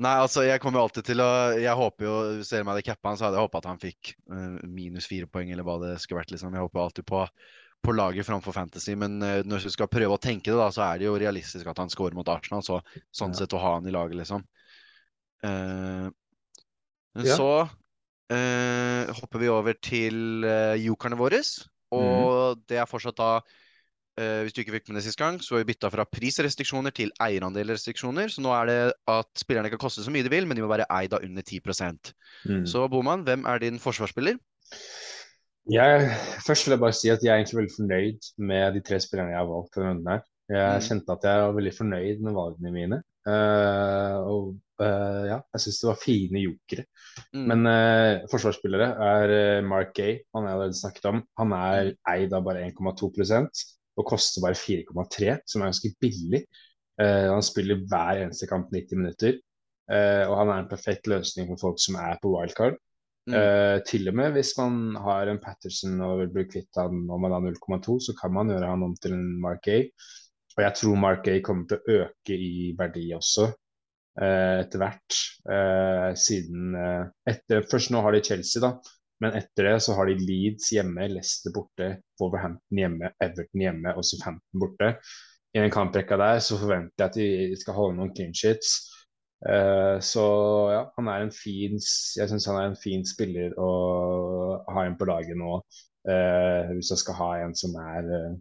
nei, altså jeg kommer jo alltid til å Jeg håper jo, ser meg det cappa han, så hadde jeg håpet at han fikk uh, minus fire poeng, eller hva det skulle vært, liksom. Jeg håper alltid på, på laget framfor Fantasy, men eh, når du skal prøve å tenke det, da, så er det jo realistisk at han scorer mot Arsenal, så sånn sett å ha han i laget, liksom. Eh, men Ja. så uh, hopper vi over til uh, jokerne våre, og og det er fortsatt da Uh, hvis du ikke fikk med det sist gang, så har vi bytta fra prisrestriksjoner til eierandelrestriksjoner. Så nå er det at spillerne kan koste så mye de vil, men de må være eid av under 10 Mm. Så Boman, hvem er din forsvarsspiller? Jeg, først vil jeg bare si at jeg er egentlig veldig fornøyd med de tre spillerne jeg har valgt denne runden her. Jeg Mm. kjente at jeg var veldig fornøyd med valgene mine. Uh, og uh, ja, jeg syns det var fine jokere. Mm. Men uh, forsvarsspillere er Mark Gay, han jeg allerede snakket om. Han er eid av bare 1,2% og koster bare 4,3, som er ganske billig. Han spiller hver eneste kamp 90 minutter, og han er en perfekt løsning for folk som er på wildcard. Eh, til og med hvis man har en Patterson og vil bli kvitt han om man har 0,2, så kan man gjøre han om til en Mark A. Og jeg tror Mark A kommer til å øke i verdi også uh, etter hvert. Uh, siden etter, Først nå har de Chelsea, da. Men etter det så har de Leeds hjemme, Leicester borte, Wolverhampton hjemme, Everton hjemme og Southampton borte. I den kamprekka der så forventer jeg at de skal holde noen clean sheets. Eh, så ja, han er en fin Jeg syns han er en fin spiller å ha en på laget nå. eh, hvis jeg skal ha en som er eh,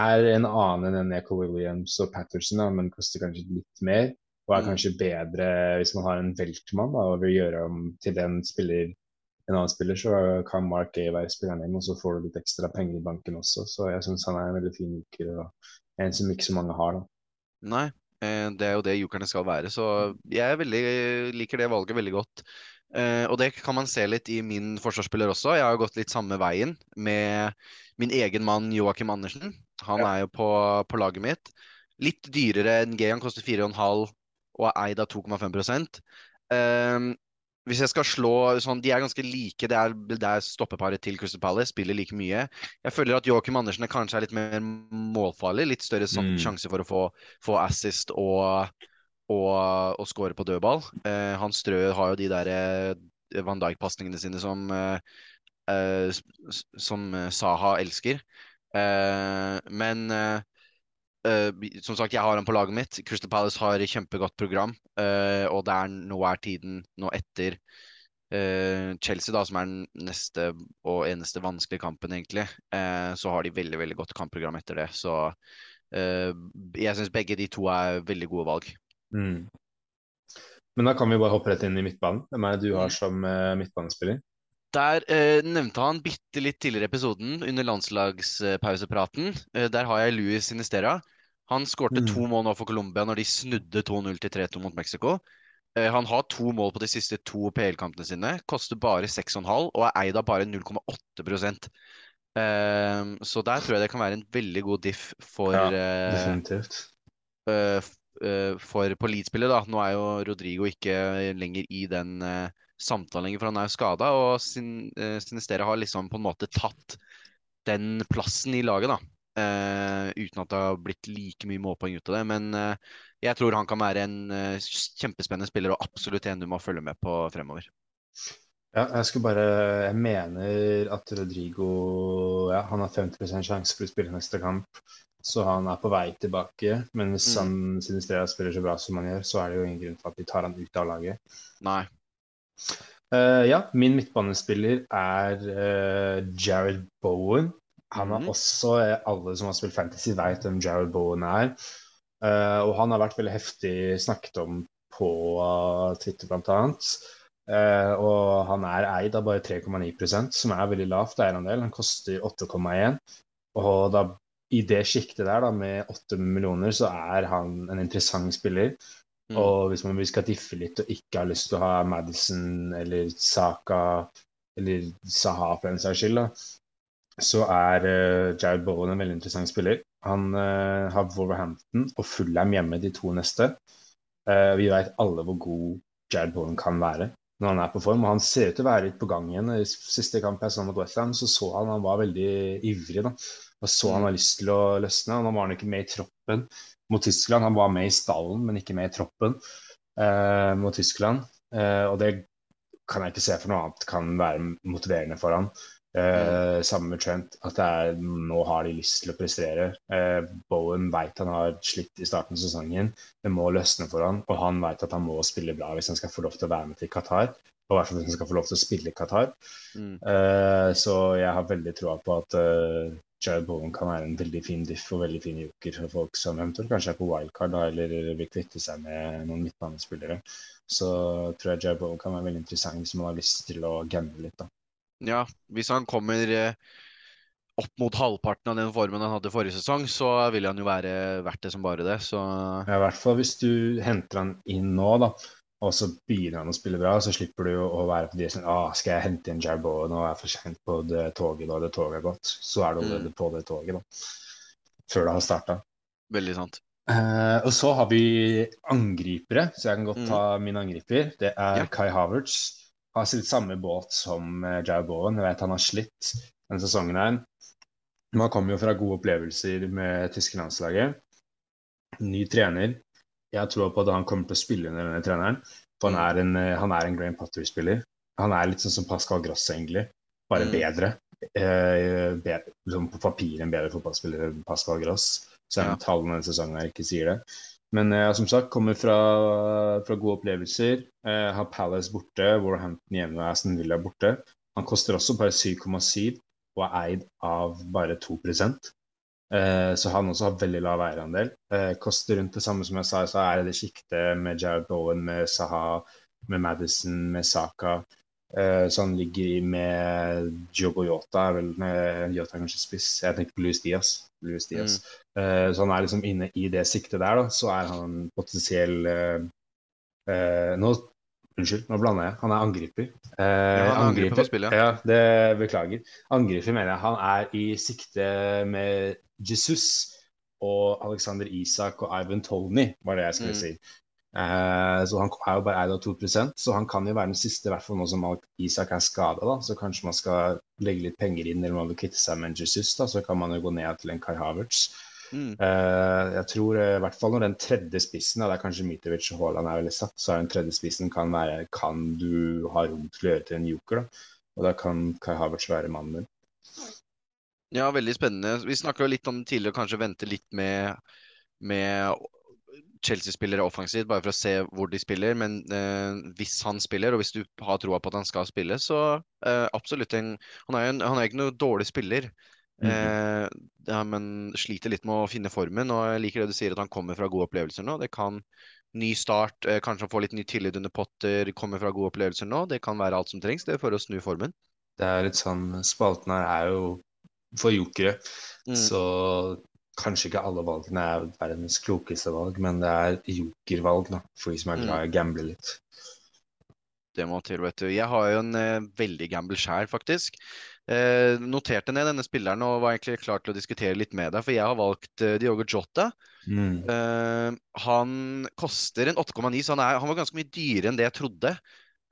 er en annen enn Eco Williams og Patterson, da, men koster kanskje litt mer. Og er Mm. kanskje bedre hvis man har en veltmann da, og vil gjøre om til en spiller en annen spiller, så kan Mark Gay være spilleren din, og så får du litt ekstra penger i banken også. Så jeg syns han er en veldig fin uker, og en som ikke så mange har. da. Nei, det er jo det jokerne skal være. Så jeg er veldig, liker det valget veldig godt. Eh, og det kan man se litt i min forsvarsspiller også. Jeg har gått litt samme veien med min egen mann Joakim Andersen. Han er jo på, på laget mitt. Litt dyrere enn G. Han koster 4,5 og er eid av 2,5 um, Hvis jeg skal slå sånn, De er ganske like. Det er, det er stoppeparet til Crystal Palace. Spiller like mye. Jeg føler at Joakim Andersen er kanskje er litt mer målfarlig. Litt større Mm. sjanse for å få, få assist og, og, og score på dødball. Eh, Hans Strø har jo de der eh, Van Dijk-pasningene sine som, eh, eh, som eh, Saha elsker. Eh, men eh, som sagt, jeg har han på laget mitt. Crystal Palace har kjempegodt program, Uh, og det er, nå er tiden nå etter uh, Chelsea, da, som er den neste og eneste vanskelige kampen, egentlig. Så har de veldig, veldig godt kampprogram etter det. Så jeg syns begge de to er veldig gode valg. Mm. Men da kan vi bare hoppe rett inn i midtbanen. Hvem er det du har Mm. som midtbanespiller? Der eh, nevnte han bitte litt tidligere i episoden, under landslagspausepraten. Eh, der har jeg Louis Sinistera. Han skårte Mm. to mål nå for Colombia når de snudde 2-0 til 3-2 mot Mexico. Eh, han har to mål på de siste to PL-kampene sine. Koster bare 6,5 og er eid av bare 0,8 eh, Så der tror jeg det kan være en veldig god diff for Ja, eh, Definitivt. eh, eh, for på Leeds-spillet, da. Nå er jo Rodrigo ikke lenger i den eh, samtalen lenger, for han er jo skada. Og sin, uh, Sinistere har liksom på en måte tatt den plassen i laget, da. Eh, uten at det har blitt like mye målpoeng ut av det. Men uh, jeg tror han kan være en uh, kjempespennende spiller, og absolutt en du må følge med på fremover. Ja, jeg skulle bare Jeg mener at Rodrigo ja, han har 50 sjanse for å spille neste kamp. Så han er på vei tilbake. Men hvis Mm. han Sinistera spiller så bra som han gjør, så er det jo ingen grunn til at de tar han ut av laget. Nei. Ja, min midtbanespiller er Jared Bowen. Han har mm. også eh, Alle som har spilt Fantasy, vet hvem Jared Bowen er. Uh, og han har vært veldig heftig snakket om på uh, Twitter, blant annet. Uh, og han er eid av bare 3,9% som er veldig lavt eierandel. Han koster 8,1. Og da, i det sjiktet der, da, med 8 millioner, så er han en interessant spiller. Mm. Og hvis man skal diffe litt og ikke har lyst til å ha Madison eller Saka eller Saha for den saks skyld, da, så er uh, Jared Bowen en veldig interessant spiller. Han uh, har Wolverhampton og Fulham hjemme de to neste. Uh, vi vet alle hvor god Jared Bowen kan være når han er på form. Og han ser ut til å være litt på gang igjen. I siste kamp jeg så mot Westham, så så han han var veldig ivrig. da. Og så han har lyst til å løsne. og Nå var han ikke med i troppen mot Tyskland. Han var med i stallen, men ikke med i troppen mot Tyskland. Og det kan jeg ikke se for noe annet kan være motiverende for han. Eh, Sammen med Trent, at er, nå har de lyst til å prestere. Eh, Bowen vet han har slitt i starten av sesongen. Det må løsne for han, og han vet at han må spille bra hvis han skal få lov til å være med til Qatar. Og i hvert fall hvis han skal få lov til å spille i Qatar. Mm. Eh, så jeg har veldig troa på at eh, Jared Bowen kan være en veldig fin diff og veldig fin joker for folk som eventuelt kanskje er på wildcard da, eller vil kvitte seg med noen midtbanespillere. Så tror jeg Jared Bowen kan være veldig interessant hvis man har lyst til å gamble litt. da. Ja, hvis han kommer eh, opp mot halvparten av den formen han hadde forrige sesong, så vil han jo være verdt det som bare det. Så Ja, I hvert fall hvis du henter han inn nå, da, og så begynner han å spille bra, så slipper du å være på de som ah, Skal jeg hente inn Jarbo, nå er er for sent på det toget da det toget er gått? Så er du allerede Mm. på det toget, da. Før det har starta. veldig sant. Eh, og så har vi angripere, så jeg kan godt Mm. ta min angriper. Det er Ja. Kai Havertz. Har sitt samme båt som eh, Bowen. Jeg vet han har slitt denne sesongen her. Man kommer jo fra gode opplevelser med tyske landslaget. Ny trener. Jeg tror på at han kommer til å spille under denne treneren. For han er en, eh, han er en Graham Potter-spiller. Han er litt sånn som Pascal Gross, egentlig. Bare Mm. bedre. Eh, bedre liksom på papir en bedre fotballspiller enn Pascal Gross. Selv om Ja. tallene denne sesongen her ikke sier det. Men jeg har som sagt, kommer fra, fra gode opplevelser. Jeg har Palace borte, Warhampton hjemme og Aston Villa borte. Han koster også bare 7,7 og er eid av bare 2 eh, Så han også har veldig lav eierandel. Eh, koster rundt det samme som jeg sa, så er det det sjiktet med Jared Bowen, med Saha, med Madison, med Saka. Eh, så han ligger med Jogo Yota, er vel Yota er kanskje spiss. Jeg tenker på Luis Diaz. Louis Diaz. Mm. så han er liksom inne i det siktet der, da. Så er han potensiell eh, eh, Nå Unnskyld, nå blander jeg. Han er angriper. Eh, Ja, han er angriper for spillet, ja. det beklager. Angriper mener jeg. Han er i sikte med Jesus og Alexander Isak og Ivan Tony, var det jeg skulle Mm. si. Eh, så han er jo bare eid av 2% så han kan jo være den siste, i hvert fall nå som Isak er skada. Så kanskje man skal legge litt penger inn, eller man vil kvitte seg med en Jesus, da, så kan man jo gå ned til en Kai Havertz. Mm. Eh, jeg tror eh, i hvert fall når den tredje spissen, da, det er kanskje Mitrovic og Haaland er veldig satt, så er den tredje spissen kan være Kan du ha rom til å gjøre til en joker, da? Og da kan Kai Havertz være mannen din. Ja, veldig spennende. Vi snakka litt om tidligere, kanskje vente litt med, med Chelsea-spillere offensivt, bare for å se hvor de spiller. Men eh, hvis han spiller, og hvis du har troa på at han skal spille, så eh, absolutt en Han er jo en, han er ikke noe dårlig spiller. Eh, ja, men sliter litt med å finne formen. Og jeg liker det du sier, at han kommer fra gode opplevelser nå. Det kan Ny start, eh, kanskje han får litt ny tillit under Potter, kommer fra gode opplevelser nå. Det kan være alt som trengs det for å snu formen. Det er litt sånn Spalten her er jo for jokere. Mm. Så kanskje ikke alle valgene er verdens klokeste valg, men det er jokervalg da, for de som er Mm. glad i å gamble litt. Det må til, vet du. Jeg har jo en eh, veldig gamble sjæl, faktisk. Eh, noterte ned denne spilleren og var egentlig klar til å diskutere litt med deg, for jeg har valgt eh, Diogo Jota. Mm. Eh, han koster en 8,9, så han, er, han var ganske mye dyrere enn det jeg trodde.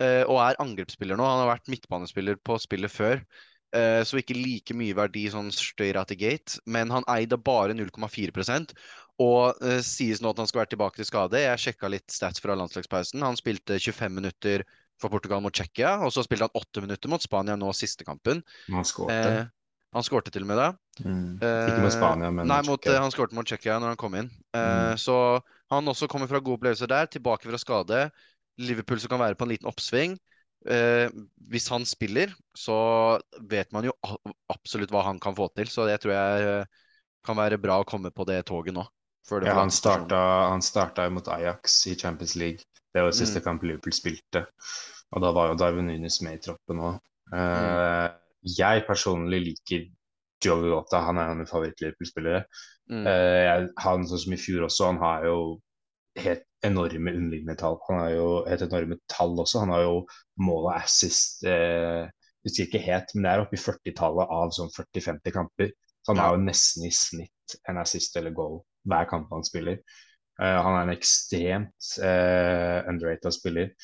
eh, og er angrepsspiller nå. Han har vært midtbanespiller på spillet før. Eh, så ikke like mye verdi sånn straight til gate. Men han eide bare 0,4 og uh, sies nå at han skal være tilbake til skade. Jeg sjekka litt stats fra landslagspausen. Han spilte 25 minutter for Portugal mot Tsjekkia, og så spilte han 8 minutter mot Spania nå siste kampen. Han skårte. Uh, han skårte til og med da. Mm. Ikke med Spania, men Nei, mot, han skårte mot Tsjekkia når han kom inn. Mm. Så han også kommer fra gode opplevelser der, tilbake fra skade. Liverpool som kan være på en liten oppsving. Eh, hvis han spiller, så vet man jo absolutt hva han kan få til. Så det tror jeg eh, kan være bra å komme på det toget nå. det Ja, han starta, han starta jo mot Ajax i Champions League. Det var siste Mm. kamp Liverpool spilte. Og da var jo Darwin Nunes med i troppen òg. Mm. jeg personlig liker Joe Jota. Han er en av favoritt-Liverpool-spillere. Mm. Eh, han sånn som i fjor også, han har jo helt enorme underliggende tall. Han har jo helt enorme tall også. Han har jo mål og assist eh, husker ikke helt, men det er oppe i 40-tallet av sånn 40-50 kamper. Så han har jo nesten i snitt en assist eller goal hver kamp han spiller. Uh, han er en ekstremt uh, underrated spiller.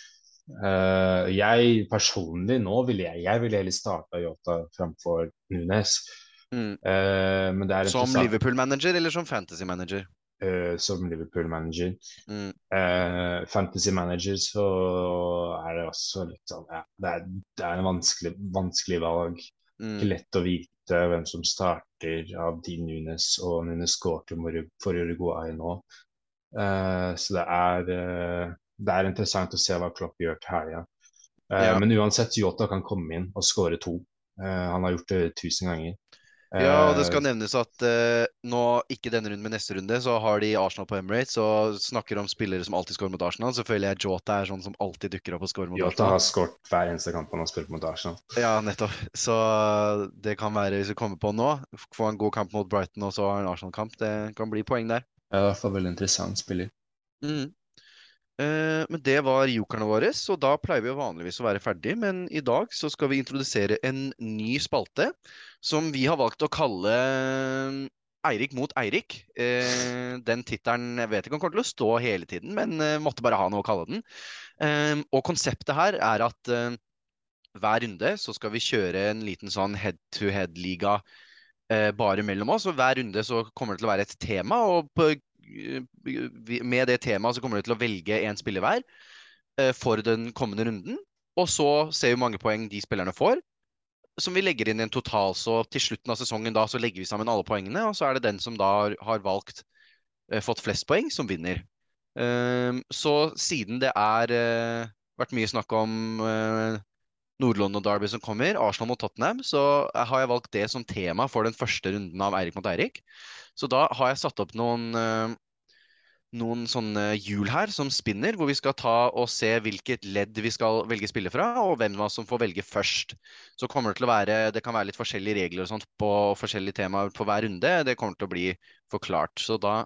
Uh, jeg personlig nå ville jeg, jeg ville heller starta Yota framfor Nunes. Mm. Uh, men det Som Liverpool-manager eller som fantasy-manager? Eh, som Liverpool-manager. Mm. Eh, fantasy manager så er det også litt sånn ja, det, er, det er en vanskelig, vanskelig valg. Mm. Ikke lett å vite hvem som starter av Dean Nunes, og Nunes Mor- for Uruguay nå. Eh, så det er, det er interessant å se hva Klopp gjør til helga. Ja. Men uansett, Yota kan komme inn og skåre to. Uh, han har gjort det tusen ganger. Ja, og det Eh, skal nevnes at uh, nå, ikke denne runden, men neste runde, så har de Arsenal på Emirates og snakker om spillere som alltid scorer mot Arsenal. Så føler jeg Jota er sånn som alltid dukker opp og scorer mot Jota Arsenal. har skåret hver eneste kamp han har spilt mot Arsenal. Ja, nettopp. Så det kan være, hvis vi kommer på nå, få en god kamp mot Brighton og så har en Arsenal-kamp. Det kan bli poeng der. Ja, i hvert fall veldig interessant spiller. Mm. Eh, men det var jokerne våre, så da pleier vi vanligvis å være ferdig. Men i dag så skal vi introdusere en ny spalte som vi har valgt å kalle eh, Eirik mot Eirik. Eh, den tittelen vet ikke om kommer til å stå hele tiden, men måtte bare ha noe å kalle den. Og konseptet her er at hver runde så skal vi kjøre en liten sånn head-to-head-liga bare mellom oss. Og hver runde så kommer det til å være et tema, og på, med det temaet så kommer de til å velge én spiller hver eh, for den kommende runden. Og så ser vi hvor mange poeng de spillerne får, som vi legger inn i en total. Så til slutten av sesongen da så legger vi sammen alle poengene, og så er det den som da har, valgt eh, fått flest poeng, som vinner. Så siden det er eh, vært mye snakk om eh, Nord-London Derby som kommer, Arsenal mot Tottenham, så har jeg valgt det som tema for den første runden av Eirik mot Eirik. Så da har jeg satt opp noen, eh, noen sånne hjul her som spinner, hvor vi skal ta og se hvilket ledd vi skal velge spille fra, og hvem av oss som får velge først. Så kommer det til å være Det kan være litt forskjellige regler og sånt på forskjellige temaer på hver runde. Det kommer til å bli forklart. Så da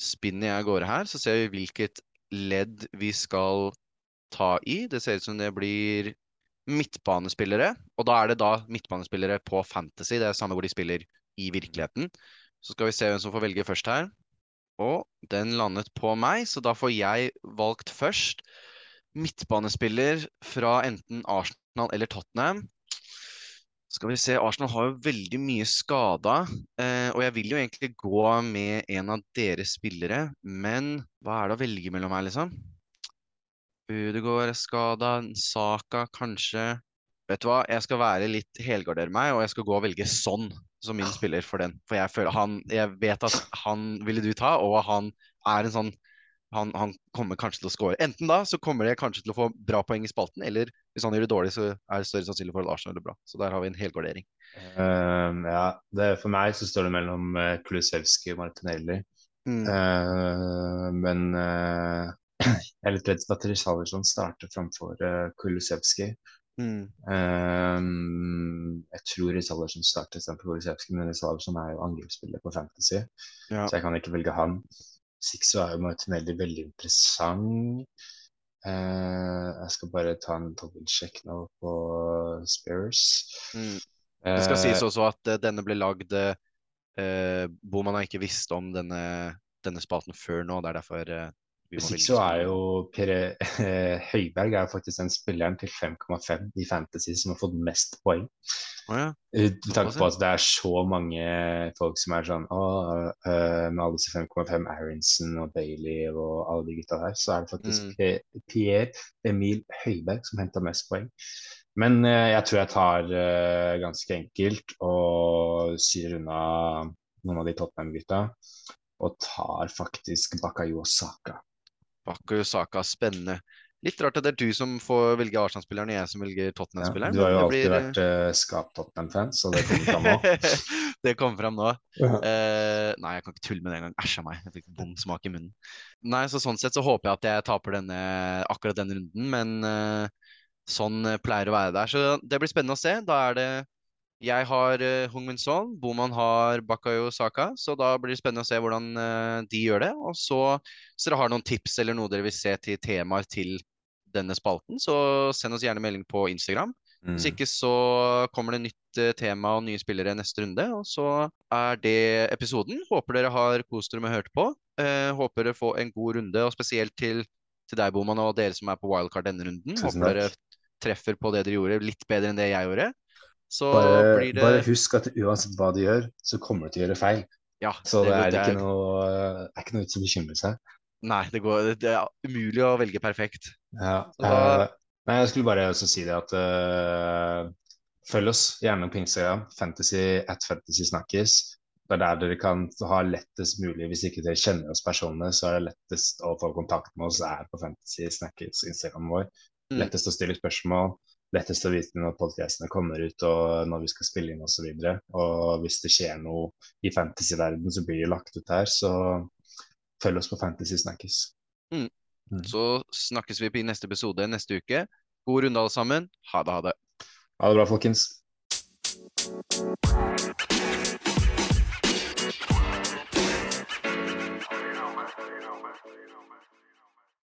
spinner jeg av gårde her, så ser vi hvilket ledd vi skal ta i. Det ser ut som det blir midtbanespillere, og da er det da midtbanespillere på Fantasy. Det er samme hvor de spiller i virkeligheten. Så skal vi se hvem som får velge først her. Og den landet på meg, så da får jeg valgt først midtbanespiller fra enten Arsenal eller Tottenham. Skal vi se, Arsenal har jo veldig mye skada, eh, og jeg vil jo egentlig gå med en av deres spillere, men hva er det å velge mellom her, liksom? Ødegaard er skada, Saka kanskje. Vet du hva, jeg skal være litt helgardere meg, og jeg skal gå og velge Son som min spiller for den. For jeg føler han Jeg vet at han ville du ta, og han er en sånn han, han kommer kanskje til å score. Enten da så kommer det kanskje til å få bra poeng i spalten, eller hvis han gjør det dårlig, så er det større sannsynlig for at Arsenal gjør bra. Så der har vi en helgardering. Um, ja, det, for meg så står det mellom uh, Kulusevski og Martinelli. Mm. Uh, men eh, jeg er litt redd for at Richarlison starter framfor uh, Kulusevski. Mm. Um, jeg tror Risalversen starter istedenfor Golisevskij, men Risalversen er jo angrepsspiller på Fantasy, Ja. så jeg kan ikke velge han. Sixo er jo Martinelli veldig interessant. Uh, jeg skal bare ta en dobbeltsjekk nå på Spears. Mm. Det skal uh, sies også at uh, denne ble lagd uh, Boman har ikke visst om denne, denne spalten før nå. Det er derfor Hvis ikke så er jo Per Høiberg er faktisk den spilleren til 5,5 i Fantasy som har fått mest poeng. Oh, ja. Eh, Med tanke på at det er så mange folk som er sånn Å, øh, med alle disse 5,5, Aronson og Bailey og alle de gutta der, så er det faktisk Mm. Pierre Emil Høiberg som henta mest poeng. Men jeg tror jeg tar ganske enkelt og syr unna noen av de Tottenham-gutta. Og tar faktisk Bakayo Saka. Bakayo Saka, spennende. Litt rart at det er du som får velge Arsenal-spilleren, og jeg som velger Tottenham-spilleren. du har jo alltid blir, vært uh, skap-Tottenham-fan, så det kommer fram nå. det kommer fram nå. Eh, nei, jeg kan ikke tulle med det engang. Æsj a meg. Jeg fikk vond smak i munnen. Nei, så Sånn sett så håper jeg at jeg taper denne, akkurat denne runden, men uh, sånn pleier pleier å være der. Så det blir spennende å se. Da er det Jeg har uh, Hung Min Son, Boman har Bakayo Saka, så da blir det spennende å se hvordan eh, de gjør det. Og så, hvis dere har noen tips eller noe dere vil se til temaer til denne spalten, så send oss gjerne melding på Instagram. Mm. Hvis ikke så kommer det nytt eh, tema og nye spillere neste runde, og så er det episoden. Håper dere har kost dere med å høre på. Eh, håper dere får en god runde, og spesielt til, til deg, Boman, og dere som er på wildcard denne runden. Håper dere treffer på det dere gjorde, litt bedre enn det jeg gjorde. Så Bare, blir det bare husk at uansett hva du gjør, så kommer du til å gjøre feil. Ja, Så det, det, er ikke noe, er ikke noe i å seg. Nei, det, går, det er umulig å velge perfekt. Ja, da- uh, nei, jeg skulle bare også si det at uh, følg oss gjerne på Instagram, fantasy at fantasy snakkes. Det er der dere kan ha lettest mulig, hvis ikke dere kjenner oss personene, så er det lettest å få kontakt med oss er på Fantasy Snackers Instagram vår. Mm. Lettest å stille spørsmål, lettest å vite når podcastene kommer ut og når vi skal spille inn osv. Og, så og hvis det skjer noe i fantasy-verden, så blir det lagt ut her. Så følg oss på Fantasy Snakkes. Så snakkes vi i neste episode neste uke. God runde, alle sammen. Ha det, ha det. Ha det bra, folkens.